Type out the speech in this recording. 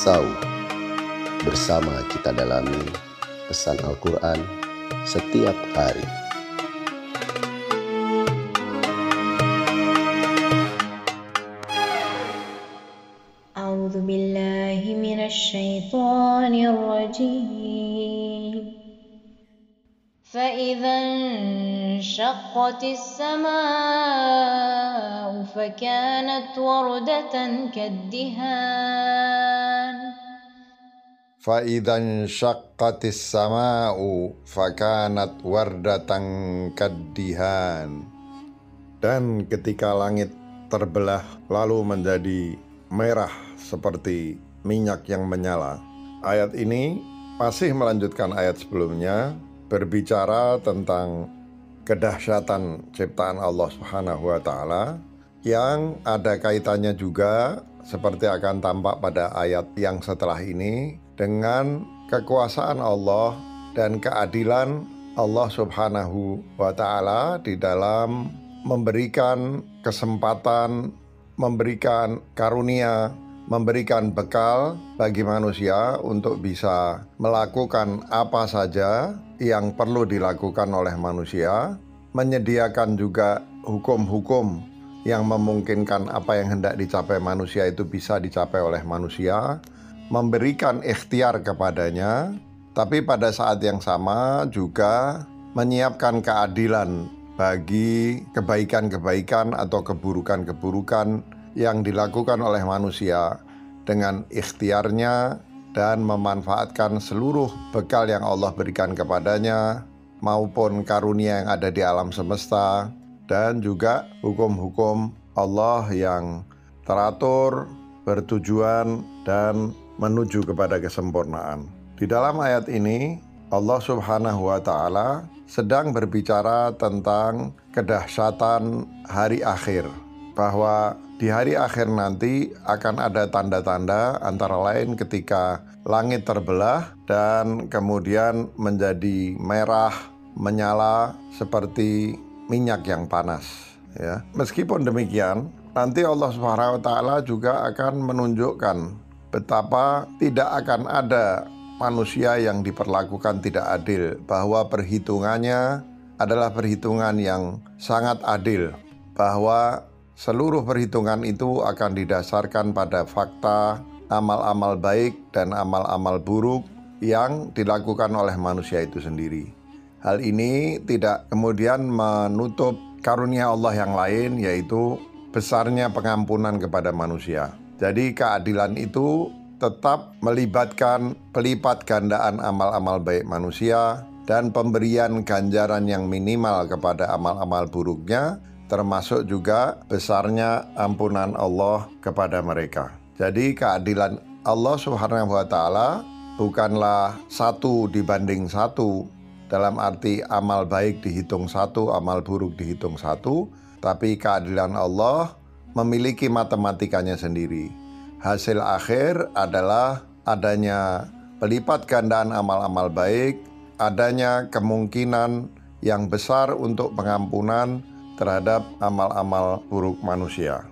Sau bersama kita dalami pesan Al-Quran setiap hari. أعوذ بالله من الشيطان الرجيم فإذا انشقت السماء فكانت وردة كالدهان Faidan syakatis sama'u fakanat wardatan dan ketika langit terbelah lalu menjadi merah seperti minyak yang menyala. Ayat ini masih melanjutkan ayat sebelumnya berbicara tentang kedahsyatan ciptaan Allah Subhanahu wa taala yang ada kaitannya juga seperti akan tampak pada ayat yang setelah ini dengan kekuasaan Allah dan keadilan Allah Subhanahu wa taala di dalam memberikan kesempatan, memberikan karunia, memberikan bekal bagi manusia untuk bisa melakukan apa saja yang perlu dilakukan oleh manusia, menyediakan juga hukum-hukum yang memungkinkan apa yang hendak dicapai manusia itu bisa dicapai oleh manusia, memberikan ikhtiar kepadanya, tapi pada saat yang sama juga menyiapkan keadilan bagi kebaikan-kebaikan atau keburukan-keburukan yang dilakukan oleh manusia dengan ikhtiarnya dan memanfaatkan seluruh bekal yang Allah berikan kepadanya maupun karunia yang ada di alam semesta dan juga hukum-hukum Allah yang teratur, bertujuan dan menuju kepada kesempurnaan. Di dalam ayat ini Allah Subhanahu wa taala sedang berbicara tentang kedahsyatan hari akhir, bahwa di hari akhir nanti akan ada tanda-tanda antara lain ketika langit terbelah dan kemudian menjadi merah, menyala seperti minyak yang panas. Ya, meskipun demikian, nanti Allah Subhanahu wa taala juga akan menunjukkan betapa tidak akan ada manusia yang diperlakukan tidak adil, bahwa perhitungannya adalah perhitungan yang sangat adil, bahwa seluruh perhitungan itu akan didasarkan pada fakta, amal-amal baik, dan amal-amal buruk yang dilakukan oleh manusia itu sendiri. Hal ini tidak kemudian menutup karunia Allah yang lain, yaitu besarnya pengampunan kepada manusia. Jadi, keadilan itu tetap melibatkan pelipat gandaan amal-amal baik manusia dan pemberian ganjaran yang minimal kepada amal-amal buruknya termasuk juga besarnya ampunan Allah kepada mereka. Jadi keadilan Allah Subhanahu wa taala bukanlah satu dibanding satu dalam arti amal baik dihitung satu, amal buruk dihitung satu, tapi keadilan Allah memiliki matematikanya sendiri hasil akhir adalah adanya pelipat gandaan amal-amal baik, adanya kemungkinan yang besar untuk pengampunan terhadap amal-amal buruk manusia.